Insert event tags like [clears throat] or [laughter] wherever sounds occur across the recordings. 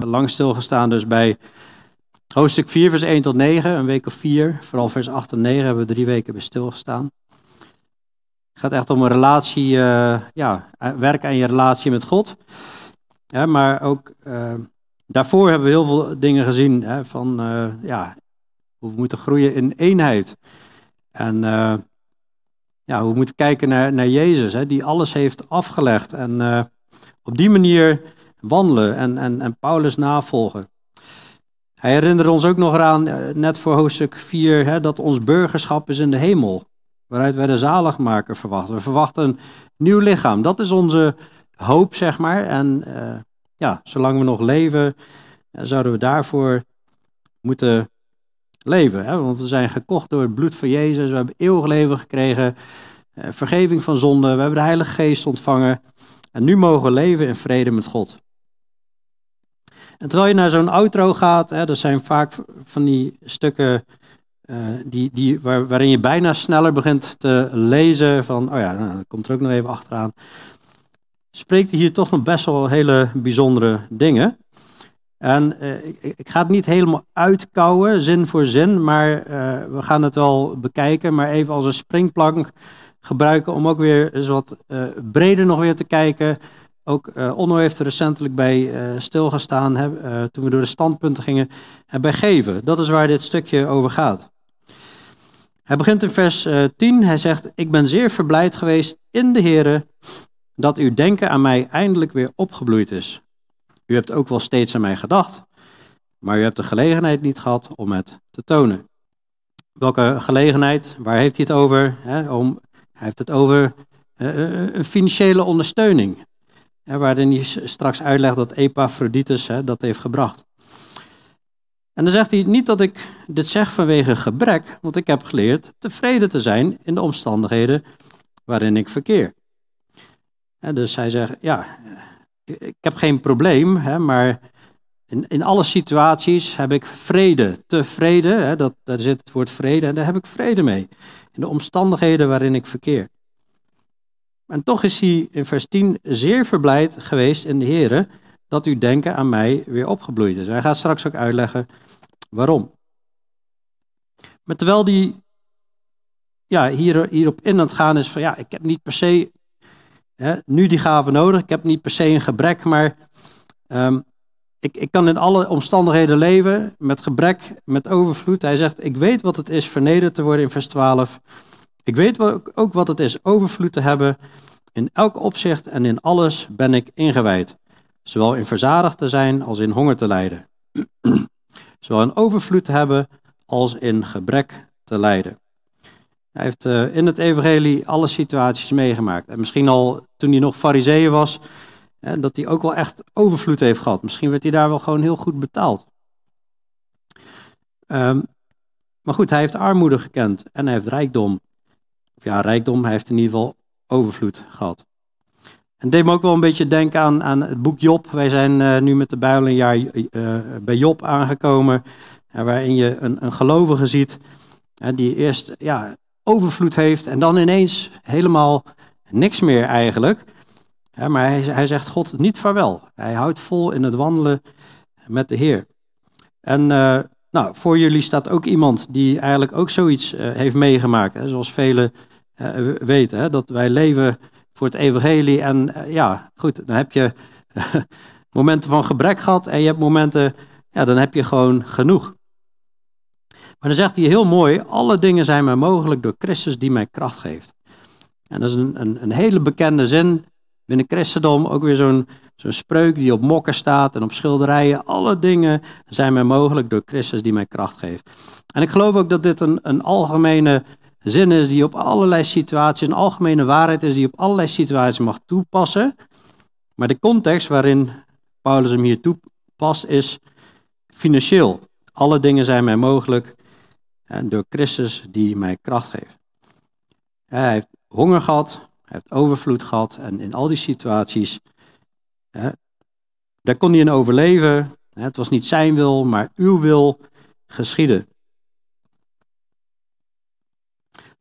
hebben lang stilgestaan dus bij hoofdstuk 4, vers 1 tot 9, een week of 4. Vooral vers 8 en 9 hebben we drie weken bij stilgestaan. Het gaat echt om een relatie, uh, ja, werken aan je relatie met God. Maar ook uh, daarvoor hebben we heel veel dingen gezien hè, van uh, ja, hoe we moeten groeien in eenheid. En ja, we moeten kijken naar, naar Jezus, hè, die alles heeft afgelegd. En op die manier wandelen en, en, en Paulus navolgen. Hij herinnerde ons ook nog eraan, eh, net voor hoofdstuk 4, hè, dat ons burgerschap is in de hemel. Waaruit wij de zaligmaker verwachten. We verwachten een nieuw lichaam. Dat is onze hoop, zeg maar. En uh, ja, zolang we nog leven, uh, zouden we daarvoor moeten leven. Hè? Want we zijn gekocht door het bloed van Jezus. We hebben eeuwig leven gekregen. Vergeving van zonde. We hebben de Heilige Geest ontvangen. En nu mogen we leven in vrede met God. En terwijl je naar zo'n outro gaat, hè, dat zijn vaak van die stukken uh, die, die, waar, waarin je bijna sneller begint te lezen van, oh ja, nou, dat komt er ook nog even achteraan. Spreekt hier toch nog best wel hele bijzondere dingen. En uh, ik, ga het niet helemaal uitkouwen, zin voor zin, maar uh, we gaan het wel bekijken. Maar even als een springplank gebruiken om ook weer eens wat breder nog weer te kijken ook uh, Onno heeft er recentelijk bij uh, stilgestaan uh, toen we door de standpunten gingen. En bij geven, dat is waar dit stukje over gaat. Hij begint in vers 10. Hij zegt: Ik ben zeer verblijd geweest in de Heer dat uw denken aan mij eindelijk weer opgebloeid is. U hebt ook wel steeds aan mij gedacht, maar u hebt de gelegenheid niet gehad om het te tonen. Welke gelegenheid? Waar heeft hij het over? Om, hij heeft het over een financiële ondersteuning waarin hij straks uitlegt dat Epaphroditus hè, dat heeft gebracht. En dan zegt hij niet dat ik dit zeg vanwege gebrek, want ik heb geleerd tevreden te zijn in de omstandigheden waarin ik verkeer. En dus hij zegt, ja, ik heb geen probleem, hè, maar in, in alle situaties heb ik vrede, tevreden, hè, dat, daar zit het woord vrede, en daar heb ik vrede mee. In de omstandigheden waarin ik verkeer. En toch is hij in vers 10 zeer verblijd geweest in de Heer dat uw denken aan mij weer opgebloeid is. Hij gaat straks ook uitleggen waarom. Maar terwijl die ja, hier, hierop in aan het gaan is van ja, ik heb niet per se hè, nu die gave nodig, ik heb niet per se een gebrek, maar um, ik, ik kan in alle omstandigheden leven met gebrek, met overvloed. Hij zegt, ik weet wat het is vernederd te worden in vers 12. Ik weet ook wat het is overvloed te hebben. In elk opzicht en in alles ben ik ingewijd. Zowel in verzadigd te zijn als in honger te lijden. [clears throat] Zowel in overvloed te hebben als in gebrek te lijden. Hij heeft uh, in het evangelie alle situaties meegemaakt. En misschien al toen hij nog fariseeën was, dat hij ook wel echt overvloed heeft gehad. Misschien werd hij daar wel gewoon heel goed betaald. Um, maar goed, hij heeft armoede gekend en hij heeft rijkdom ja, rijkdom. Heeft in ieder geval overvloed gehad. En deed me ook wel een beetje denken aan, aan het boek Job. Wij zijn uh, nu met de Bijbel een jaar uh, bij Job aangekomen. waarin je een, een gelovige ziet die eerst ja, overvloed heeft en dan ineens helemaal niks meer eigenlijk. maar hij, hij zegt God niet vaarwel. Hij houdt vol in het wandelen met de Heer. En nou, voor jullie staat ook iemand die eigenlijk ook zoiets heeft meegemaakt. Zoals velen weten. Hè, dat wij leven voor het evangelie. En uh, ja, goed, dan heb je [laughs] momenten van gebrek gehad en je hebt momenten, ja, dan heb je gewoon genoeg. Maar dan zegt hij heel mooi, alle dingen zijn mij mogelijk door Christus die mij kracht geeft. En dat is een, een, een hele bekende zin binnen christendom, ook weer zo'n zo'n spreuk die op mokken staat en op schilderijen. Alle dingen zijn mij mogelijk door Christus die mij kracht geeft. En ik geloof ook dat dit een, een algemene zin is die op allerlei situaties, een algemene waarheid is die op allerlei situaties mag toepassen. Maar de context waarin Paulus hem hier toepast is financieel. Alle dingen zijn mij mogelijk en door Christus die mij kracht geeft. Hij heeft honger gehad, hij heeft overvloed gehad en in al die situaties, hè, daar kon hij in overleven. Het was niet zijn wil, maar uw wil geschieden.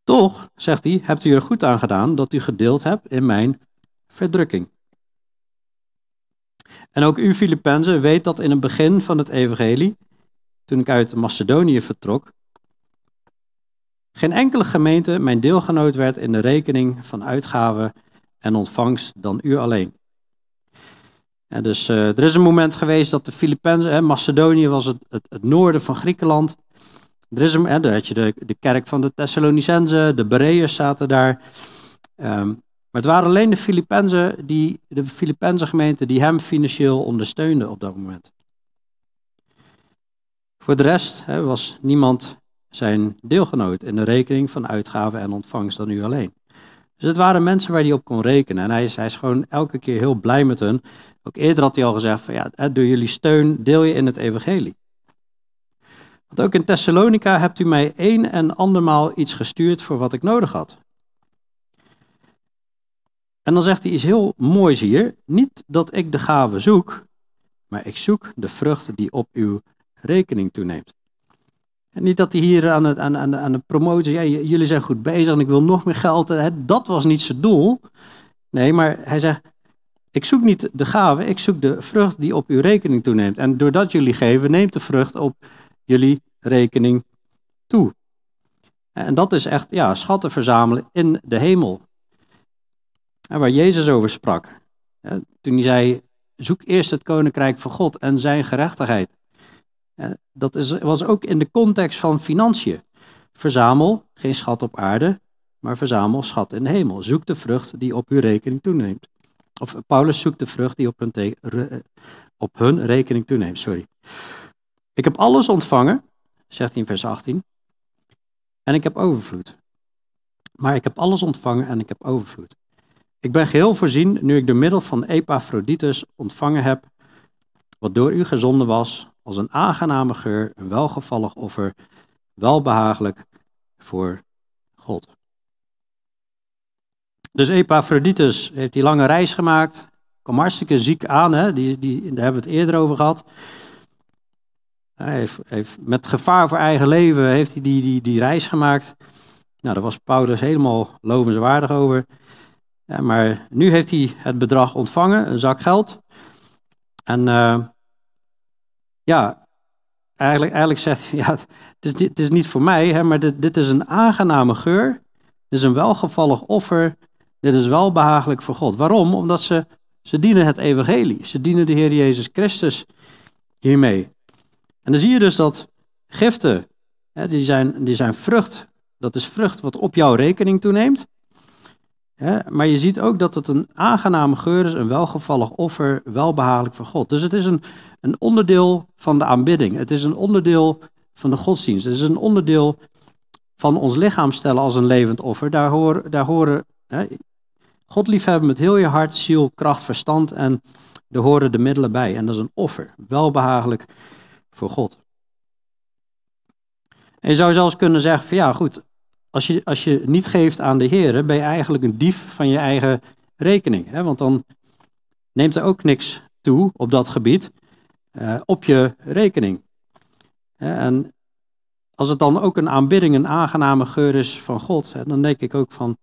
Toch, zegt hij, hebt u er goed aan gedaan dat u gedeeld hebt in mijn verdrukking. En ook u, Filippenzen, weet dat in het begin van het evangelie, toen ik uit Macedonië vertrok, geen enkele gemeente mijn deelgenoot werd in de rekening van uitgaven en ontvangst dan u alleen. En dus uh, er is een moment geweest dat de Filippenzen, Macedonië was het, het, noorden van Griekenland. Er is een, had je de, de kerk van de Thessalonicenzen, de Bereërs zaten daar. Um, maar het waren alleen de Filippenzen, die, de Filippense gemeente, die hem financieel ondersteunden op dat moment. Voor de rest hè, was niemand zijn deelgenoot in de rekening van uitgaven en ontvangst dan u alleen. Dus het waren mensen waar hij op kon rekenen. En hij is, hij is gewoon elke keer heel blij met hun. Ook eerder had hij al gezegd van ja, door jullie steun deel je in het evangelie. Want ook in Thessalonica hebt u mij een en andermaal iets gestuurd voor wat ik nodig had. En dan zegt hij iets heel moois hier. Niet dat ik de gave zoek, maar ik zoek de vrucht die op uw rekening toeneemt. En niet dat hij hier aan, het, aan, aan, aan de promotie, ja, jullie zijn goed bezig en ik wil nog meer geld. Dat was niet zijn doel. Nee, maar hij zegt, ik zoek niet de gave, ik zoek de vrucht die op uw rekening toeneemt. En doordat jullie geven, neemt de vrucht op jullie rekening toe. En dat is echt ja, schatten verzamelen in de hemel. En waar Jezus over sprak. Toen hij zei, zoek eerst het koninkrijk van God en zijn gerechtigheid. Dat is, was ook in de context van financiën. Verzamel geen schat op aarde, maar verzamel schat in de hemel. Zoek de vrucht die op uw rekening toeneemt. Of Paulus zoekt de vrucht die op hun, op hun rekening toeneemt. Sorry. Ik heb alles ontvangen, zegt hij in vers 18. En ik heb overvloed. Maar ik heb alles ontvangen en ik heb overvloed. Ik ben geheel voorzien nu ik door middel van Epaphroditus ontvangen heb, wat door u gezonden was, als een aangename geur, een welgevallig offer, welbehagelijk voor God. Dus Epaphroditus heeft die lange reis gemaakt, kwam hartstikke ziek aan, hè? Die, die, daar hebben we het eerder over gehad. Hij heeft, met gevaar voor eigen leven heeft hij die, die, die reis gemaakt. Nou, daar was Paulus helemaal lovenswaardig over. Ja, maar nu heeft hij het bedrag ontvangen, een zak geld. En uh, ja, eigenlijk, eigenlijk zegt hij, [laughs] ja, het is, is niet voor mij, hè, maar dit, dit is een aangename geur. Dit is een welgevallig offer. Dit is wel behagelijk voor God. Waarom? Omdat ze, ze dienen het evangelie. Ze dienen de Heer Jezus Christus hiermee. En dan zie je dus dat giften, hè, die, zijn, die zijn vrucht. Dat is vrucht wat op jouw rekening toeneemt maar je ziet ook dat het een aangename geur is, een welgevallig offer, welbehagelijk voor God. Dus het is een, een onderdeel van de aanbidding. Het is een onderdeel van de godsdienst. Het is een onderdeel van ons lichaam stellen als een levend offer. Daar, horen, daar horen God liefhebben met heel je hart, ziel, kracht, verstand en daar horen de middelen bij. En dat is een offer, welbehagelijk voor God. En je zou zelfs kunnen zeggen van ja goed, als je, als je niet geeft aan de Heer, ben je eigenlijk een dief van je eigen rekening. Hè? Want dan neemt er ook niks toe op dat gebied uh, op je rekening. En als het dan ook een aanbidding, een aangename geur is van God, hè, dan denk ik ook van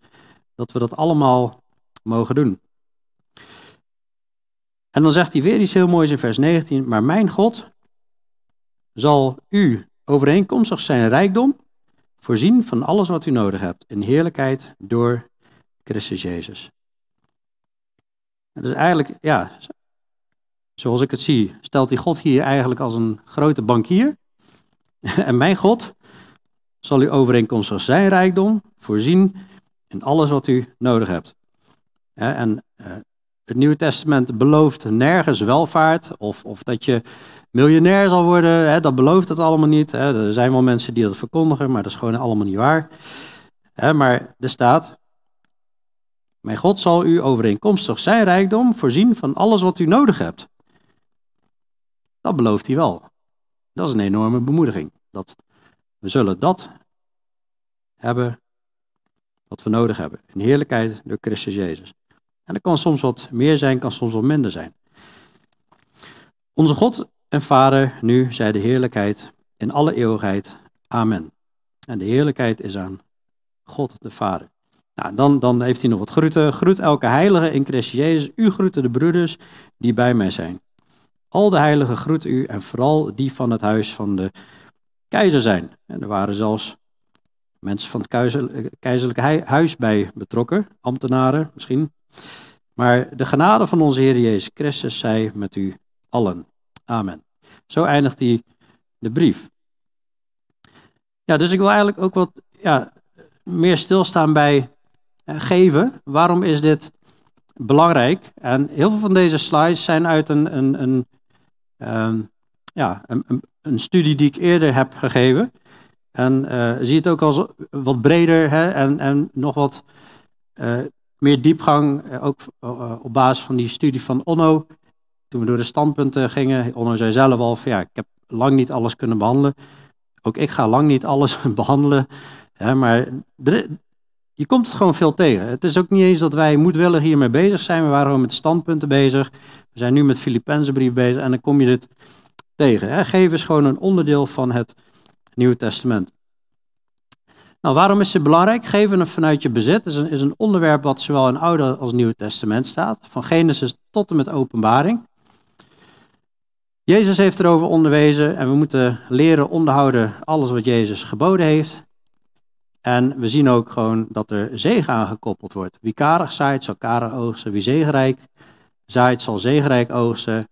dat we dat allemaal mogen doen. En dan zegt hij weer iets heel moois in vers 19, maar mijn God zal u overeenkomstig zijn rijkdom Voorzien van alles wat u nodig hebt in heerlijkheid door Christus Jezus. Dus eigenlijk, ja, zoals ik het zie, stelt die God hier eigenlijk als een grote bankier. [laughs] en mijn God zal u overeenkomstig zijn rijkdom voorzien in alles wat u nodig hebt. En eh, het Nieuwe Testament belooft nergens welvaart of, of dat je miljonair zal worden. Hè, dat belooft het allemaal niet. Hè. Er zijn wel mensen die dat verkondigen, maar dat is gewoon allemaal niet waar. Hè, maar er staat, mijn God zal u overeenkomstig zijn rijkdom voorzien van alles wat u nodig hebt. Dat belooft hij wel. Dat is een enorme bemoediging. Dat we zullen dat hebben wat we nodig hebben. In heerlijkheid door Christus Jezus. En dat kan soms wat meer zijn, kan soms wat minder zijn. Onze God en Vader, nu zij de heerlijkheid in alle eeuwigheid. Amen. En de heerlijkheid is aan God de Vader. Nou, dan, dan heeft hij nog wat groeten. Groet elke heilige in Christus Jezus. U groeten de broeders die bij mij zijn. Al de heiligen groeten u en vooral die van het huis van de keizer zijn. En er waren zelfs mensen van het keizerlijke huis bij betrokken, ambtenaren misschien. Maar de genade van onze Heer Jezus Christus zij met u allen. Amen. Zo eindigt hij de brief. Ja, dus ik wil eigenlijk ook wat ja, meer stilstaan bij eh, geven. Waarom is dit belangrijk? En heel veel van deze slides zijn uit een, een, een, ehm, ja, een, een, studie die ik eerder heb gegeven. En uh, zie het ook als wat breder hè, en, en nog wat uh, meer diepgang. ook op basis van die studie van Onno. Toen we door de standpunten gingen, Onno zei zelf al van ja, ik heb lang niet alles kunnen behandelen. Ook ik ga lang niet alles [laughs] behandelen. Hè, maar je komt het gewoon veel tegen. Het is ook niet eens dat wij moedwillig hiermee bezig zijn. We waren gewoon met standpunten bezig. We zijn nu met Filippenzenbrief bezig en dan kom je dit tegen. Hè. Geven is gewoon een onderdeel van het Nieuwe Testament. Nou, waarom is het belangrijk? Geven vanuit je bezit is een, is een onderwerp wat zowel in Oude als Nieuwe Testament staat. Van Genesis tot en met Openbaring. Jezus heeft erover onderwezen en we moeten leren onderhouden alles wat Jezus geboden heeft. En we zien ook gewoon dat er zegen aan gekoppeld wordt. Wie karig zaait, zal karig oogsten. Wie zegenrijk zaait, zal zegenrijk oogsten.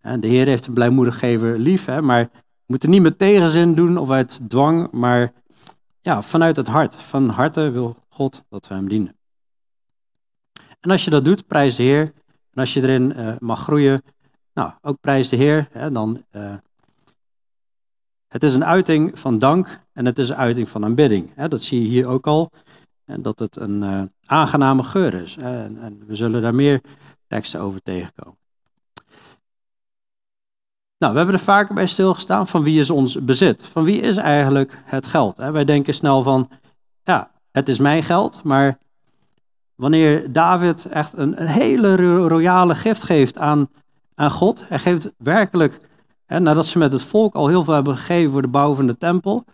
En de Heer heeft een blijmoediggever lief, hè, maar we moeten niet met tegenzin doen of uit dwang, maar ja, vanuit het hart. Van harte wil God dat we hem dienen. En als je dat doet, prijs de Heer. En als je erin uh, mag groeien, nou, ook prijs de Heer. Hè, dan, uh, het is een uiting van dank en het is een uiting van aanbidding. Hè, dat zie je hier ook al. En dat het een uh, aangename geur is. En, en, we zullen daar meer teksten over tegenkomen. Nou, we hebben er vaker bij stilgestaan van wie is ons bezit. Van wie is eigenlijk het geld? Hè? Wij denken snel van, ja, het is mijn geld. Maar wanneer David echt een, een hele royale gift geeft aan aan God. Hij geeft werkelijk, hè, nadat ze met het volk al heel veel hebben gegeven voor de bouw van de tempel,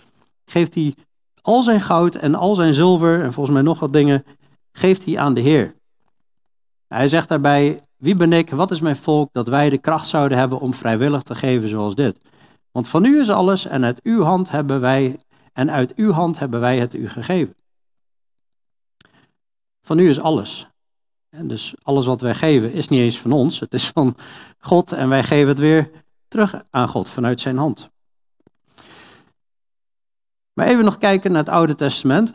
geeft hij al zijn goud en al zijn zilver en volgens mij nog wat dingen, geeft hij aan de Heer. Hij zegt daarbij, wie ben ik, wat is mijn volk, dat wij de kracht zouden hebben om vrijwillig te geven zoals dit. Want van u is alles en uit uw hand hebben wij, en uit uw hand hebben wij het u gegeven. Van u is alles. En dus alles wat wij geven is niet eens van ons, het is van God en wij geven het weer terug aan God vanuit zijn hand. Maar even nog kijken naar het Oude Testament.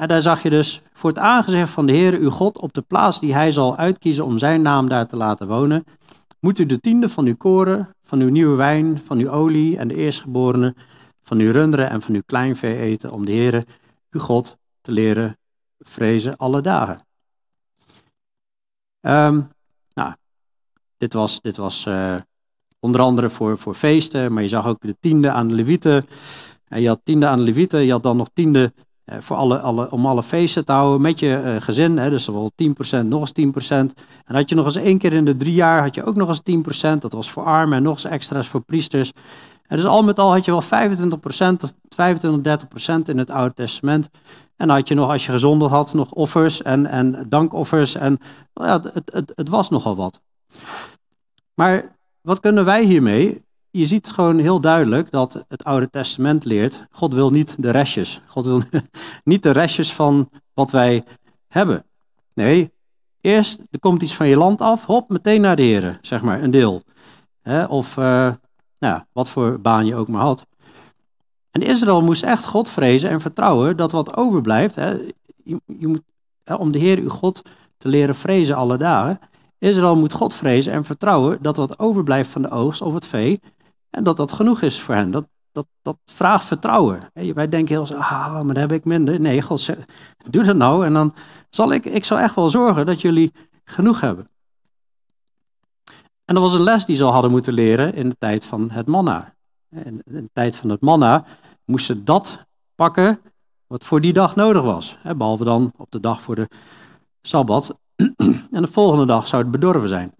En daar zag je dus voor het aangezicht van de Heer uw God op de plaats die hij zal uitkiezen om zijn naam daar te laten wonen, moet u de tiende van uw koren, van uw nieuwe wijn, van uw olie en de eerstgeborene, van uw runderen en van uw kleinvee eten om de Heer uw God te leren vrezen alle dagen. Um, nou, dit was, dit was uh, onder andere voor, voor feesten, maar je zag ook de tiende aan de levieten. En je had tiende aan de levieten, je had dan nog tiende uh, voor alle, alle, om alle feesten te houden met je uh, gezin. Hè, dus wel 10%, nog eens 10%. En had je nog eens één keer in de drie jaar, had je ook nog eens 10%. Dat was voor armen en nog eens extra's voor priesters. Dus al met al had je wel 25%, 25, 30% in het Oude Testament. En had je nog, als je gezondigd had, nog offers en, en dankoffers. En nou ja, het, het, het was nogal wat. Maar wat kunnen wij hiermee? Je ziet gewoon heel duidelijk dat het Oude Testament leert, God wil niet de restjes. God wil [laughs] niet de restjes van wat wij hebben. Nee, eerst er komt iets van je land af, hop, meteen naar de heren, zeg maar, een deel. of uh, nou, wat voor baan je ook maar had. En Israël moest echt God vrezen en vertrouwen dat wat overblijft, hè, je, moet, hè, om de Heer uw God te leren vrezen alle dagen. Israël moet God vrezen en vertrouwen dat wat overblijft van de oogst of het vee, en dat dat genoeg is voor hen. Dat, dat, dat vraagt vertrouwen. Wij denken heel zo, ah, maar dan heb ik minder. Nee, God zegt, doe dat nou en dan zal ik, ik zal echt wel zorgen dat jullie genoeg hebben. En dat was een les die ze al hadden moeten leren in de tijd van het manna. In de tijd van het manna moesten dat pakken wat voor die dag nodig was. Behalve dan op de dag voor de Sabbat. [clears throat] En de volgende dag zou het bedorven zijn.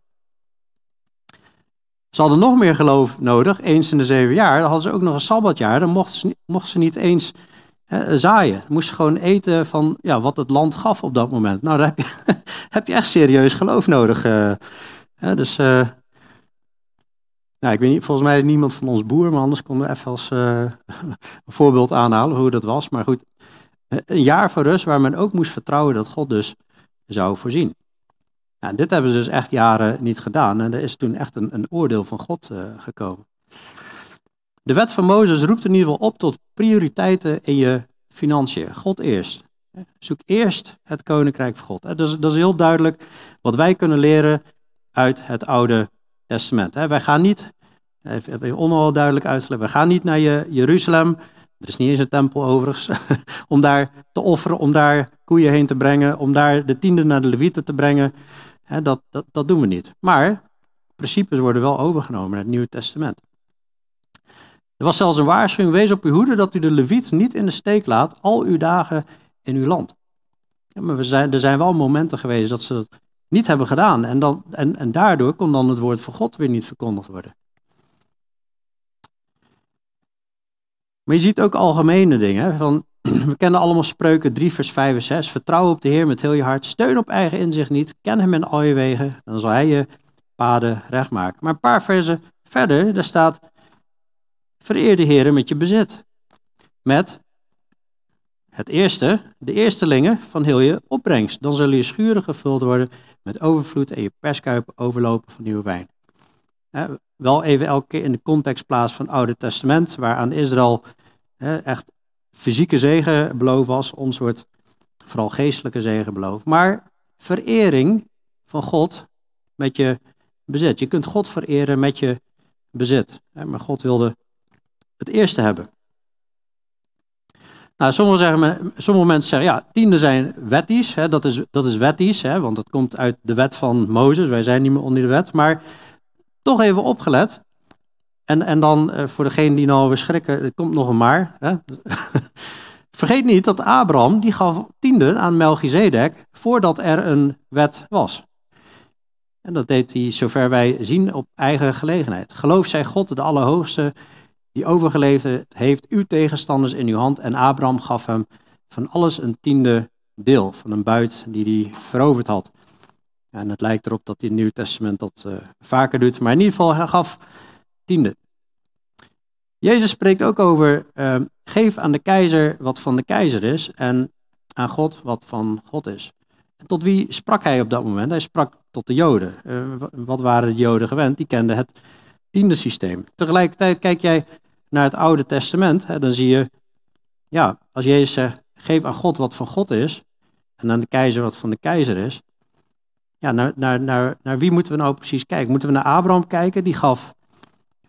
Ze hadden nog meer geloof nodig, eens in de zeven jaar. Dan hadden ze ook nog een Sabbatjaar. Dan mochten ze, mochten ze niet eens zaaien. Dan moesten gewoon eten van ja, wat het land gaf op dat moment. Nou, daar heb je, [laughs] heb je echt serieus geloof nodig. Uh, dus... Uh, Nou, ik weet niet, volgens mij is niemand van ons boer, maar anders konden we even als uh, [laughs] een voorbeeld aanhalen hoe dat was. Maar goed, een jaar van rust waar men ook moest vertrouwen dat God dus zou voorzien. Nou, dit hebben ze dus echt jaren niet gedaan en er is toen echt een, een oordeel van God uh, gekomen. De wet van Mozes roept in ieder geval op tot prioriteiten in je financiën. God eerst. Zoek eerst het koninkrijk van God. Dat is, dat is heel duidelijk wat wij kunnen leren uit het Oude Testament. Wij gaan niet, heb je duidelijk uitgelegd, we gaan niet naar Jeruzalem. Er is niet eens een tempel overigens. [laughs] om daar te offeren, om daar koeien heen te brengen, om daar de tiende naar de levieten te brengen. Dat, dat, dat doen we niet. Maar principes worden wel overgenomen in het Nieuwe Testament. Er was zelfs een waarschuwing, wees op uw hoede dat u de leviet niet in de steek laat al uw dagen in uw land. Maar we zijn, er zijn wel momenten geweest dat ze dat niet hebben gedaan. En, dan, en, en daardoor kon dan het woord van God weer niet verkondigd worden. Maar je ziet ook algemene dingen. Van, [clears throat] we kennen allemaal spreuken 3 vers 5 en 6. Vertrouw op de Heer met heel je hart. Steun op eigen inzicht niet. Ken hem in al je wegen. Dan zal hij je paden recht maken. Maar een paar versen verder, daar staat... Vereer de Heer met je bezit. Met het eerste, de eerstelingen van heel je opbrengst. Dan zullen je schuren gevuld worden met overvloed en je perskuipen overlopen van nieuwe wijn. wel even elke keer in de context plaats van het Oude Testament, waar aan Israël echt fysieke zegen beloofd was. Ons wordt vooral geestelijke zegen beloofd. Maar verering van God met je bezit. Je kunt God vereren met je bezit. Maar God wilde het eerste hebben. Nou, sommige, zeggen, sommige mensen zeggen, ja, tienden zijn wetties. Hè, dat, is, dat is wetties, hè, want dat komt uit de wet van Mozes. Wij zijn niet meer onder de wet. Maar toch even opgelet. En, en dan eh, voor degene die nou weer schrikken, er komt nog een maar. Hè. [laughs] Vergeet niet dat Abraham, die gaf tienden aan Melchizedek voordat er een wet was. En dat deed hij, zover wij zien, op eigen gelegenheid. Geloof zij God, de Allerhoogste, die overgeleefd heeft uw tegenstanders in uw hand. En Abraham gaf hem van alles een tiende deel van een buit die hij veroverd had. En het lijkt erop dat in het Nieuw Testament dat uh, vaker doet. Maar in ieder geval, hij gaf tiende. Jezus spreekt ook over, uh, geef aan de keizer wat van de keizer is en aan God wat van God is. En tot wie sprak hij op dat moment? Hij sprak tot de Joden. Uh, wat waren de Joden gewend? Die kenden het tiende systeem. Tegelijkertijd kijk jij naar het Oude Testament, hè, dan zie je, ja, als Jezus zegt, geef aan God wat van God is, en aan de keizer wat van de keizer is, ja, naar, naar, naar, naar wie moeten we nou precies kijken? Moeten we naar Abraham kijken, die gaf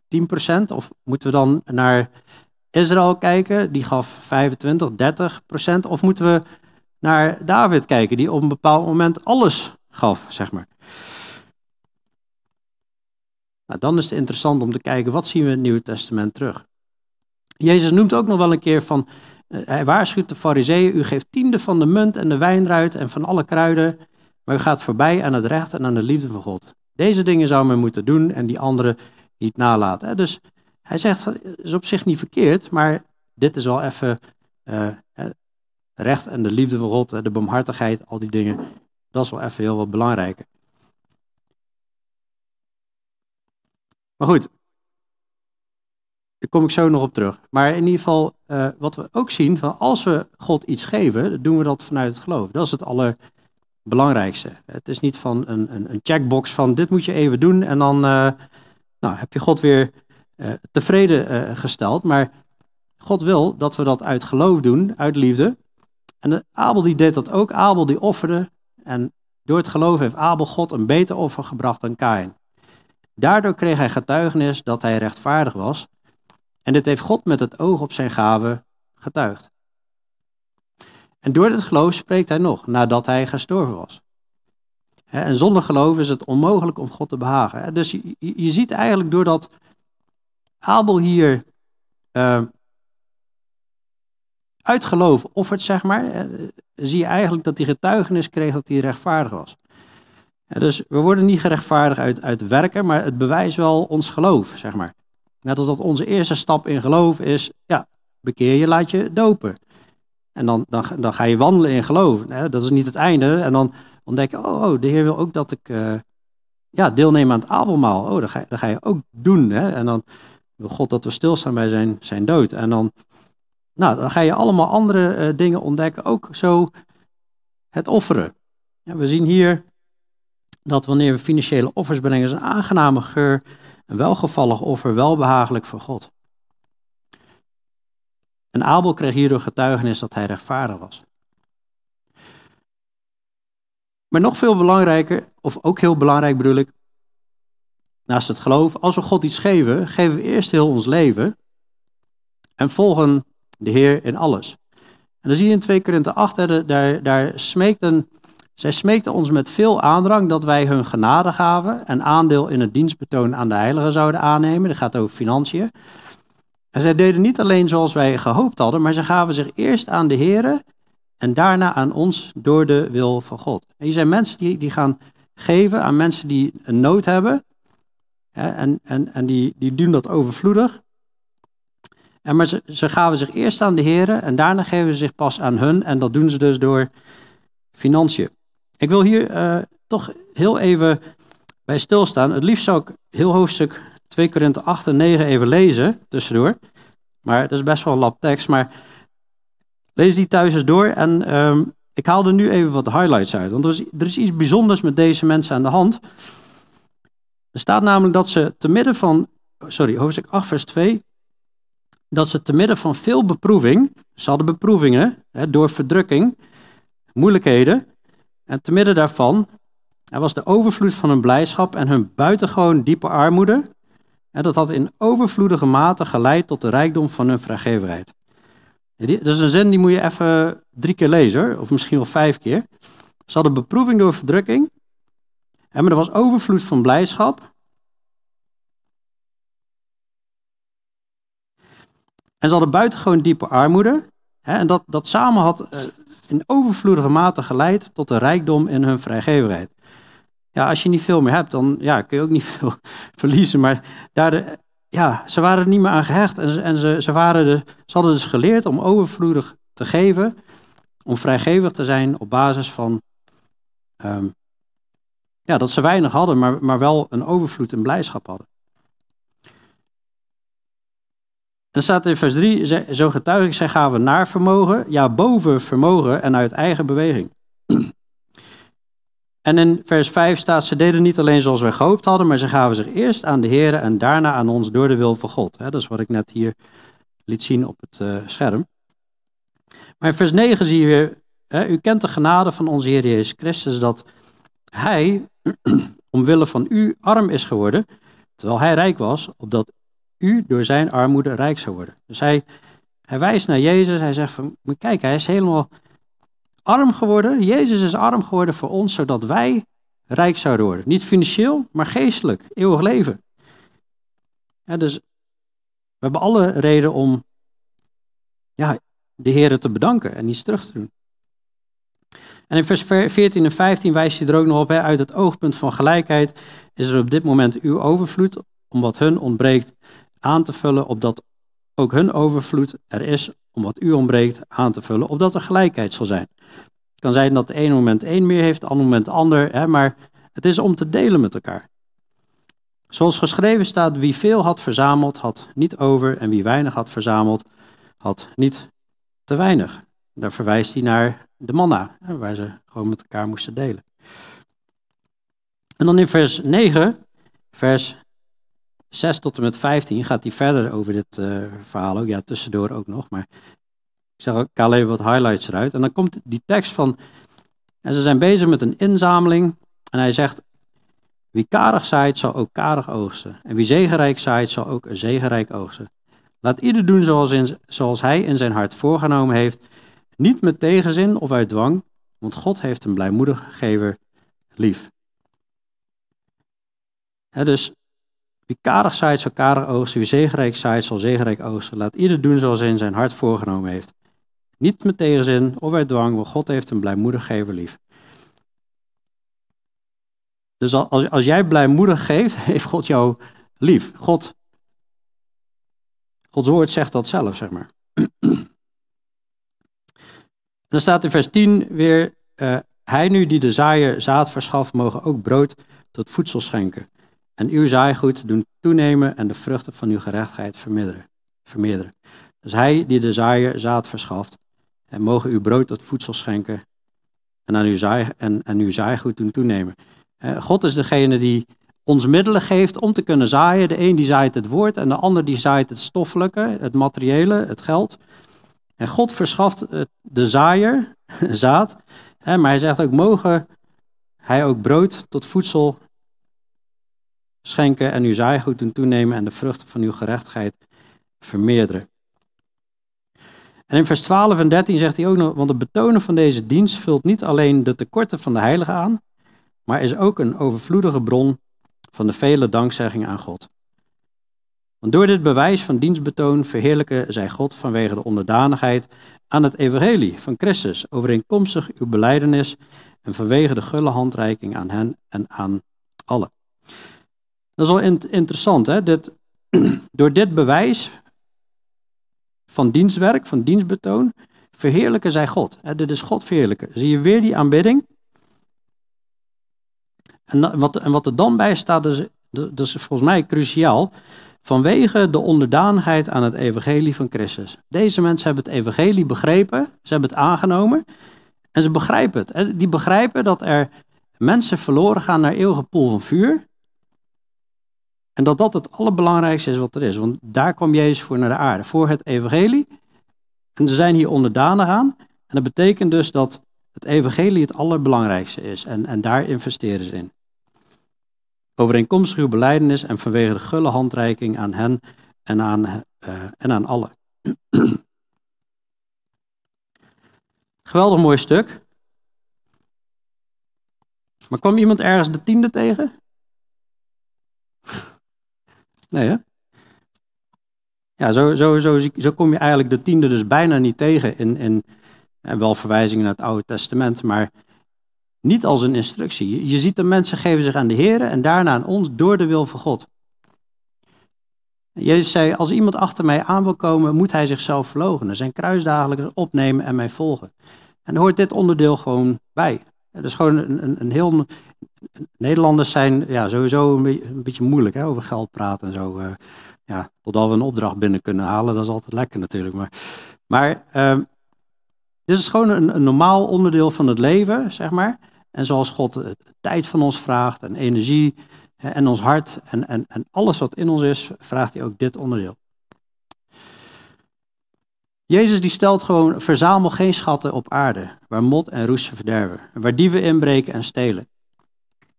10%, of moeten we dan naar Israël kijken, die gaf 25, 30%, of moeten we naar David kijken, die op een bepaald moment alles gaf, zeg maar. Nou, dan is het interessant om te kijken, wat zien we in het Nieuwe Testament terug? Jezus noemt ook nog wel een keer van, uh, hij waarschuwt de fariseeën, u geeft tiende van de munt en de wijnruit en van alle kruiden, maar u gaat voorbij aan het recht en aan de liefde van God. Deze dingen zou men moeten doen en die andere niet nalaten. Dus hij zegt, het is op zich niet verkeerd, maar dit is wel even uh, recht en de liefde van God, de barmhartigheid, al die dingen, dat is wel even heel wat belangrijker. Maar goed, daar kom ik zo nog op terug. Maar in ieder geval, uh, wat we ook zien, van als we God iets geven, doen we dat vanuit het geloof. Dat is het allerbelangrijkste. Het is niet van een, een, een checkbox van dit moet je even doen en dan uh, nou, heb je God weer uh, tevreden gesteld. Maar God wil dat we dat uit geloof doen, uit liefde. En Abel die deed dat ook. Abel die offerde en door het geloof heeft Abel God een beter offer gebracht dan Kain. Daardoor kreeg hij getuigenis dat hij rechtvaardig was. En dit heeft God met het oog op zijn gave getuigd. En door dit geloof spreekt hij nog, nadat hij gestorven was. En zonder geloof is het onmogelijk om God te behagen. Dus je, ziet eigenlijk doordat Abel hier uh, uit geloof offert, zeg maar, zie je eigenlijk dat hij getuigenis kreeg dat hij rechtvaardig was dus we worden niet gerechtvaardigd uit, uit werken, maar het bewijst wel ons geloof, zeg maar. Net als dat onze eerste stap in geloof is, ja, bekeer je, laat je dopen. En dan, dan, dan ga je wandelen in geloof. Dat is niet het einde. En dan ontdek je, oh, oh de Heer wil ook dat ik, uh, ja, deelnemen aan het avondmaal. Oh, dat ga, dat ga je ook doen. Hè? En dan wil God dat we stilstaan bij zijn, zijn dood. En dan, nou, dan ga je allemaal andere uh, dingen ontdekken. Ook zo het offeren. Ja, we zien hier dat wanneer we financiële offers brengen, is een aangename geur, een welgevallig offer, welbehagelijk voor God. En Abel kreeg hierdoor getuigenis dat hij rechtvaardig was. Maar nog veel belangrijker, of ook heel belangrijk bedoel ik, naast het geloof, als we God iets geven, geven we eerst heel ons leven en volgen de Heer in alles. En dan zie je in 2 Korinthe 8, daar, daar smeekten, zij smeekten ons met veel aandrang dat wij hun genade gaven en aandeel in het dienstbetoon aan de heiligen zouden aannemen. Dat gaat over financiën. En zij deden niet alleen zoals wij gehoopt hadden, maar ze gaven zich eerst aan de Heer en daarna aan ons door de wil van God. En je zijn mensen die, die gaan geven aan mensen die een nood hebben. Hè, en en, en die, die doen dat overvloedig. En maar ze, ze gaven zich eerst aan de heren en daarna geven ze zich pas aan hun. En dat doen ze dus door financiën. Ik wil hier uh, toch heel even bij stilstaan. Het liefst zou ik heel hoofdstuk 2 Korinthe 8 en 9 even lezen, tussendoor. Maar dat is best wel een lap tekst. Maar lees die thuis eens door. En um, ik haal er nu even wat highlights uit. Want er is, er is iets bijzonders met deze mensen aan de hand. Er staat namelijk dat ze te midden van, sorry, hoofdstuk 8, vers 2, dat ze te midden van veel beproeving, ze hadden beproevingen hè, door verdrukking, moeilijkheden, en te midden daarvan er was de overvloed van hun blijdschap en hun buitengewoon diepe armoede. En dat had in overvloedige mate geleid tot de rijkdom van hun vrijgevigheid. Dat is een zin die moet je even drie keer lezen, of misschien wel vijf keer. Ze hadden beproeving door verdrukking. Maar er was overvloed van blijdschap. En ze hadden buitengewoon diepe armoede. En dat, dat samen had eh, in overvloedige mate geleid tot de rijkdom in hun vrijgevigheid. Ja, als je niet veel meer hebt, dan ja, kun je ook niet [laughs] veel verliezen. Maar daar, ja, ze waren er niet meer aan gehecht. En, ze, en ze, ze, waren de, ze hadden dus geleerd om overvloedig te geven. Om vrijgevig te zijn op basis van ehm, ja, dat ze weinig hadden, maar, maar wel een overvloed en blijdschap hadden. Dan staat in vers 3, zo getuig ik, zij gaven naar vermogen, ja boven vermogen en uit eigen beweging. [clears throat] En in vers 5 staat, ze deden niet alleen zoals wij gehoopt hadden, maar ze gaven zich eerst aan de Heer en daarna aan ons door de wil van God. Dat is wat ik net hier liet zien op het eh, scherm. Maar in vers 9 zie je weer, u kent de genade van onze Heer Jezus Christus, dat Hij, [clears throat] omwille van u, arm is geworden, terwijl Hij rijk was, opdat u door zijn armoede rijk zou worden. Dus hij, hij wijst naar Jezus, hij zegt van, kijk, hij is helemaal arm geworden. Jezus is arm geworden voor ons, zodat wij rijk zouden worden. Niet financieel, maar geestelijk, eeuwig leven. Dus we hebben alle reden om ja, de Heer te bedanken en iets terug te doen. En in vers 14 en 15 wijst hij er ook nog op, hè, uit het oogpunt van gelijkheid is er op dit moment uw overvloed, omdat hun ontbreekt, aan te vullen, opdat ook hun overvloed er is om wat u ontbreekt aan te vullen, opdat er gelijkheid zal zijn. Het kan zijn dat de ene moment één meer heeft, het andere moment ander, hè, maar het is om te delen met elkaar. Zoals geschreven staat, wie veel had verzameld, had niet over, en wie weinig had verzameld, had niet te weinig. Daar verwijst hij naar de manna, waar ze gewoon met elkaar moesten delen. En dan in vers 9, vers 6 tot en met 15 gaat hij verder over dit uh, verhaal ook. Ja, tussendoor ook nog. Maar ik zeg ook, haal even wat highlights eruit. En dan komt die tekst van. En ze zijn bezig met een inzameling. En hij zegt: Wie karig zaait, zal ook karig oogsten. En wie zegenrijk zaait, zal ook zegenrijk oogsten. Laat ieder doen zoals, in, zoals hij in zijn hart voorgenomen heeft. Niet met tegenzin of uit dwang, want God heeft een blijmoedige gever lief. dus wie karig zaait, zal karig oogsten. Wie zegenrijk zaait, zal zegenrijk oogsten. Laat ieder doen zoals in zijn hart voorgenomen heeft. Niet met tegenzin of uit dwang, want God heeft een blijmoedig gever lief. Dus als, als jij blijmoedig geeft, [laughs] heeft God jou lief. God, Gods woord zegt dat zelf, zeg maar. [clears throat] Dan staat in vers 10 weer, uh, hij nu die de zaaier zaad verschaft, mogen ook brood tot voedsel schenken. En uw zaaigoed doen toenemen en de vruchten van uw gerechtigheid vermeerderen. vermeerderen. Dus hij die de zaaier zaad verschaft, en mogen uw brood tot voedsel schenken en, aan uw, zaai, en, en uw zaaigoed doen toenemen. God is degene die ons middelen geeft om te kunnen zaaien. De een die zaait het woord en de ander die zaait het stoffelijke, het materiële, het geld. En God verschaft de zaaier [laughs] zaad, maar hij zegt ook, mogen hij ook brood tot voedsel schenken en uw zaaigoed doen toenemen en de vruchten van uw gerechtigheid vermeerderen. En in vers 12 en 13 zegt hij ook nog, want het betonen van deze dienst vult niet alleen de tekorten van de heilige aan, maar is ook een overvloedige bron van de vele dankzeggingen aan God. Want door dit bewijs van dienstbetoon verheerlijken zij God vanwege de onderdanigheid aan het evangelie van Christus, overeenkomstig uw beleidenis en vanwege de gulle handreiking aan hen en aan allen. Dat is wel interessant, hè? Dit, [clears throat] door dit bewijs van dienstwerk, van dienstbetoon, verheerlijken zij God. Hè? Dit is God verheerlijken. Zie je weer die aanbidding? En wat, en wat er dan bij staat, is, dat is volgens mij cruciaal. Vanwege de onderdanigheid aan het evangelie van Christus. Deze mensen hebben het evangelie begrepen, ze hebben het aangenomen en ze begrijpen het. Die begrijpen dat er mensen verloren gaan naar eeuwige poel van vuur. En dat dat het allerbelangrijkste is wat er is. Want daar kwam Jezus voor naar de aarde, voor het evangelie. En ze zijn hier onderdanig aan. En dat betekent dus dat het evangelie het allerbelangrijkste is. En, en daar investeren ze in. Overeenkomstig uw beleidenis en vanwege de gulle handreiking aan hen en aan, uh, en aan allen. [clears throat] Geweldig mooi stuk. Maar kwam iemand ergens de tiende tegen? Nee, hè? Ja, zo, zo, zo, zo kom je eigenlijk de tiende dus bijna niet tegen in, en wel verwijzingen naar het Oude Testament, maar niet als een instructie. Je ziet de mensen geven zich aan de Heer en daarna aan ons door de wil van God. Jezus zei, als iemand achter mij aan wil komen, moet hij zichzelf verloochenen, zijn kruis dagelijks opnemen en mij volgen. En hoort dit onderdeel gewoon bij. Het is gewoon een, een, een heel... Nederlanders zijn ja, sowieso een beetje, moeilijk hè, over geld praten en zo. Uh, ja, totdat we een opdracht binnen kunnen halen, dat is altijd lekker natuurlijk. Maar, maar uh, dit is gewoon een, normaal onderdeel van het leven, zeg maar. En zoals God tijd van ons vraagt en energie en ons hart en, en, en alles wat in ons is, vraagt hij ook dit onderdeel. Jezus die stelt gewoon, verzamel geen schatten op aarde, waar mot en roest verderven, waar dieven inbreken en stelen.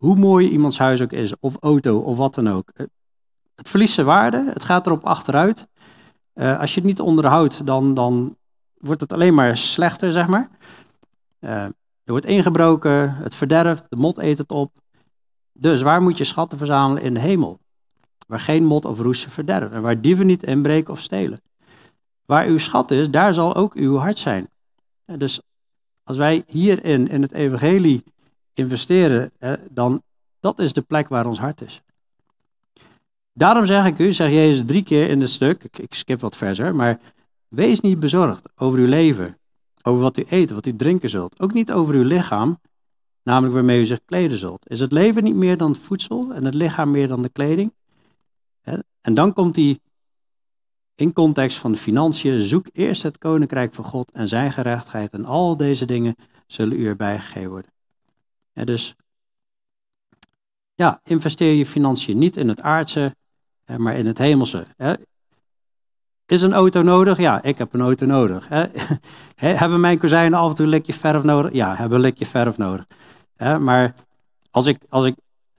Hoe mooi iemands huis ook is, of auto, of wat dan ook. Het verliest zijn waarde, het gaat erop achteruit. Uh, als je het niet onderhoudt, dan, dan wordt het alleen maar slechter, zeg maar. Uh, er wordt ingebroken, het verderft, de mot eet het op. Dus waar moet je schatten verzamelen? In de hemel. Waar geen mot of roest verderven en waar dieven niet inbreken of stelen. Waar uw schat is, daar zal ook uw hart zijn. Dus als wij hierin, in het evangelie, investeren, dan dat is de plek waar ons hart is. Daarom zeg ik u, zegt Jezus drie keer in het stuk, ik, skip wat verder, maar wees niet bezorgd over uw leven, over wat u eet, wat u drinken zult. Ook niet over uw lichaam, namelijk waarmee u zich kleden zult. Is het leven niet meer dan voedsel en het lichaam meer dan de kleding? En dan komt die in context van de financiën, zoek eerst het koninkrijk van God en zijn gerechtigheid en al deze dingen zullen u erbij gegeven worden. Dus ja, investeer je financiën niet in het aardse, maar in het hemelse. Is een auto nodig? Ja, ik heb een auto nodig. [laughs] Hebben mijn kozijnen af en toe een likje verf nodig? Ja, hebben een likje verf nodig. Maar als ik, als ik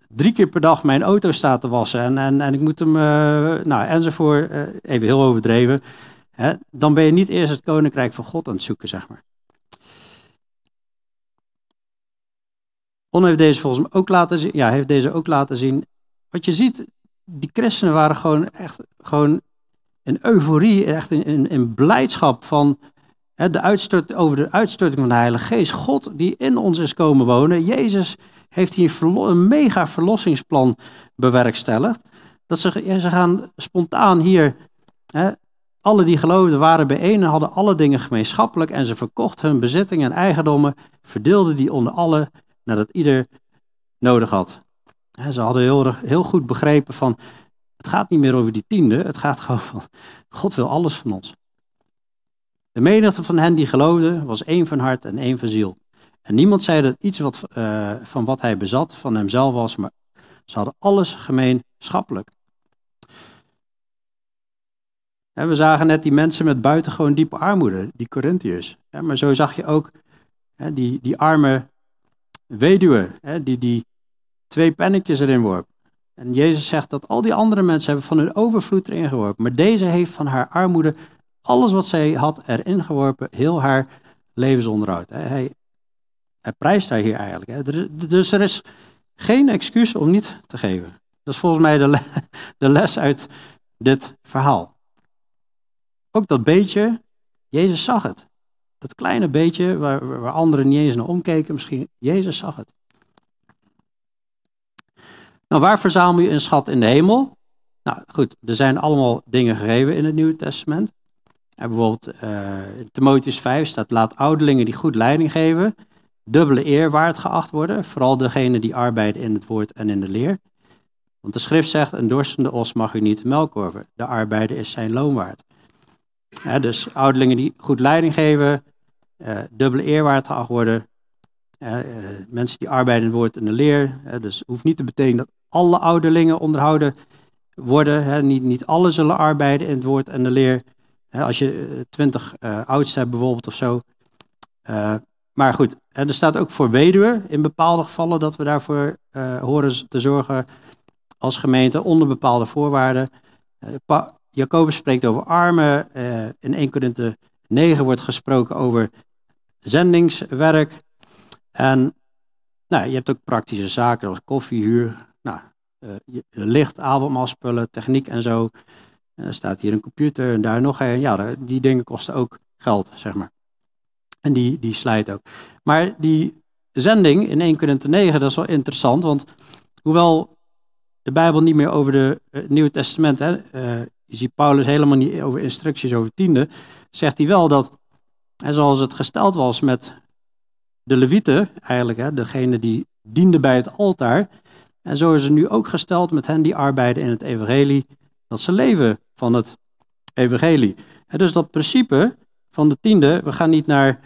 drie keer per dag mijn auto staat te wassen en, en, en ik moet hem, uh, nou, enzovoort, uh, even heel overdreven, dan ben je niet eerst het koninkrijk van God aan het zoeken, zeg maar. On heeft deze volgens mij ook laten zien, ja, heeft deze ook laten zien. Wat je ziet, die christenen waren gewoon echt gewoon in euforie, echt in, in, in blijdschap van hè, de uitstort, over de uitstorting van de Heilige Geest. God die in ons is komen wonen, Jezus heeft hij een, mega verlossingsplan bewerkstelligd. Dat ze, ze gaan spontaan hier, hè, alle die geloofden waren bijeen en hadden alle dingen gemeenschappelijk en ze verkochten hun bezittingen en eigendommen, verdeelden die onder allen nadat ieder nodig had. Ze hadden heel, heel goed begrepen van, het gaat niet meer over die tiende, het gaat gewoon van, God wil alles van ons. De menigte van hen die geloofden was één van hart en één van ziel. En niemand zei dat iets wat, uh, van wat hij bezat van hemzelf was, maar ze hadden alles gemeenschappelijk. En we zagen net die mensen met buitengewoon diepe armoede, die Corinthiërs. maar zo zag je ook die, die arme weduwe, die die twee pennetjes erin worp. En Jezus zegt dat al die andere mensen hebben van hun overvloed erin geworpen. Maar deze heeft van haar armoede alles wat zij had erin geworpen, heel haar levensonderhoud. Hij, hij prijst haar hier eigenlijk. Dus er is geen excuus om niet te geven. Dat is volgens mij de, [laughs] de les uit dit verhaal. Ook dat beetje, Jezus zag het. Dat kleine beetje waar, waar anderen niet eens naar omkeken, misschien, Jezus zag het. Nou, waar verzamel je een schat in de hemel? Nou goed, er zijn allemaal dingen gegeven in het Nieuwe Testament. En bijvoorbeeld uh, in Timotheus 5 staat, laat ouderlingen die goed leiding geven, dubbele eer waard geacht worden, vooral degenen die arbeiden in het woord en in de leer. Want de schrift zegt, een dorstende os mag u niet melkorven, de arbeider is zijn loon waard. dus ouderlingen die goed leiding geven, dubbele eer waard geacht worden, uh, mensen die arbeiden in het woord en de leer. dus het hoeft niet te betekenen dat alle ouderlingen onderhouden worden. Niet, niet alle zullen arbeiden in het woord en de leer. als je twintig oudsten hebt bijvoorbeeld of zo, maar goed, er staat ook voor weduwen in bepaalde gevallen dat we daarvoor uh, horen te zorgen als gemeente onder bepaalde voorwaarden. Uh, Jacobus spreekt over armen. Uh, in 1 Korinthe 9 wordt gesproken over zendingswerk. En nou, je hebt ook praktische zaken als koffiehuur, nou, licht, avondmaalspullen, techniek en zo. er staat hier een computer en daar nog een. Ja, die dingen kosten ook geld, zeg maar. En die, die slijt ook. Maar die zending in 1 Korinthe 9, dat is wel interessant, want hoewel de Bijbel niet meer over de, eh, het Nieuwe Testament, hè, uh, je ziet Paulus helemaal niet over instructies over tiende, zegt hij wel dat, zoals het gesteld was met de levieten, eigenlijk, hè, degene die dienden bij het altaar, en zo is het nu ook gesteld met hen die arbeiden in het evangelie, dat ze leven van het evangelie. Dus dat principe van de tiende, we gaan niet naar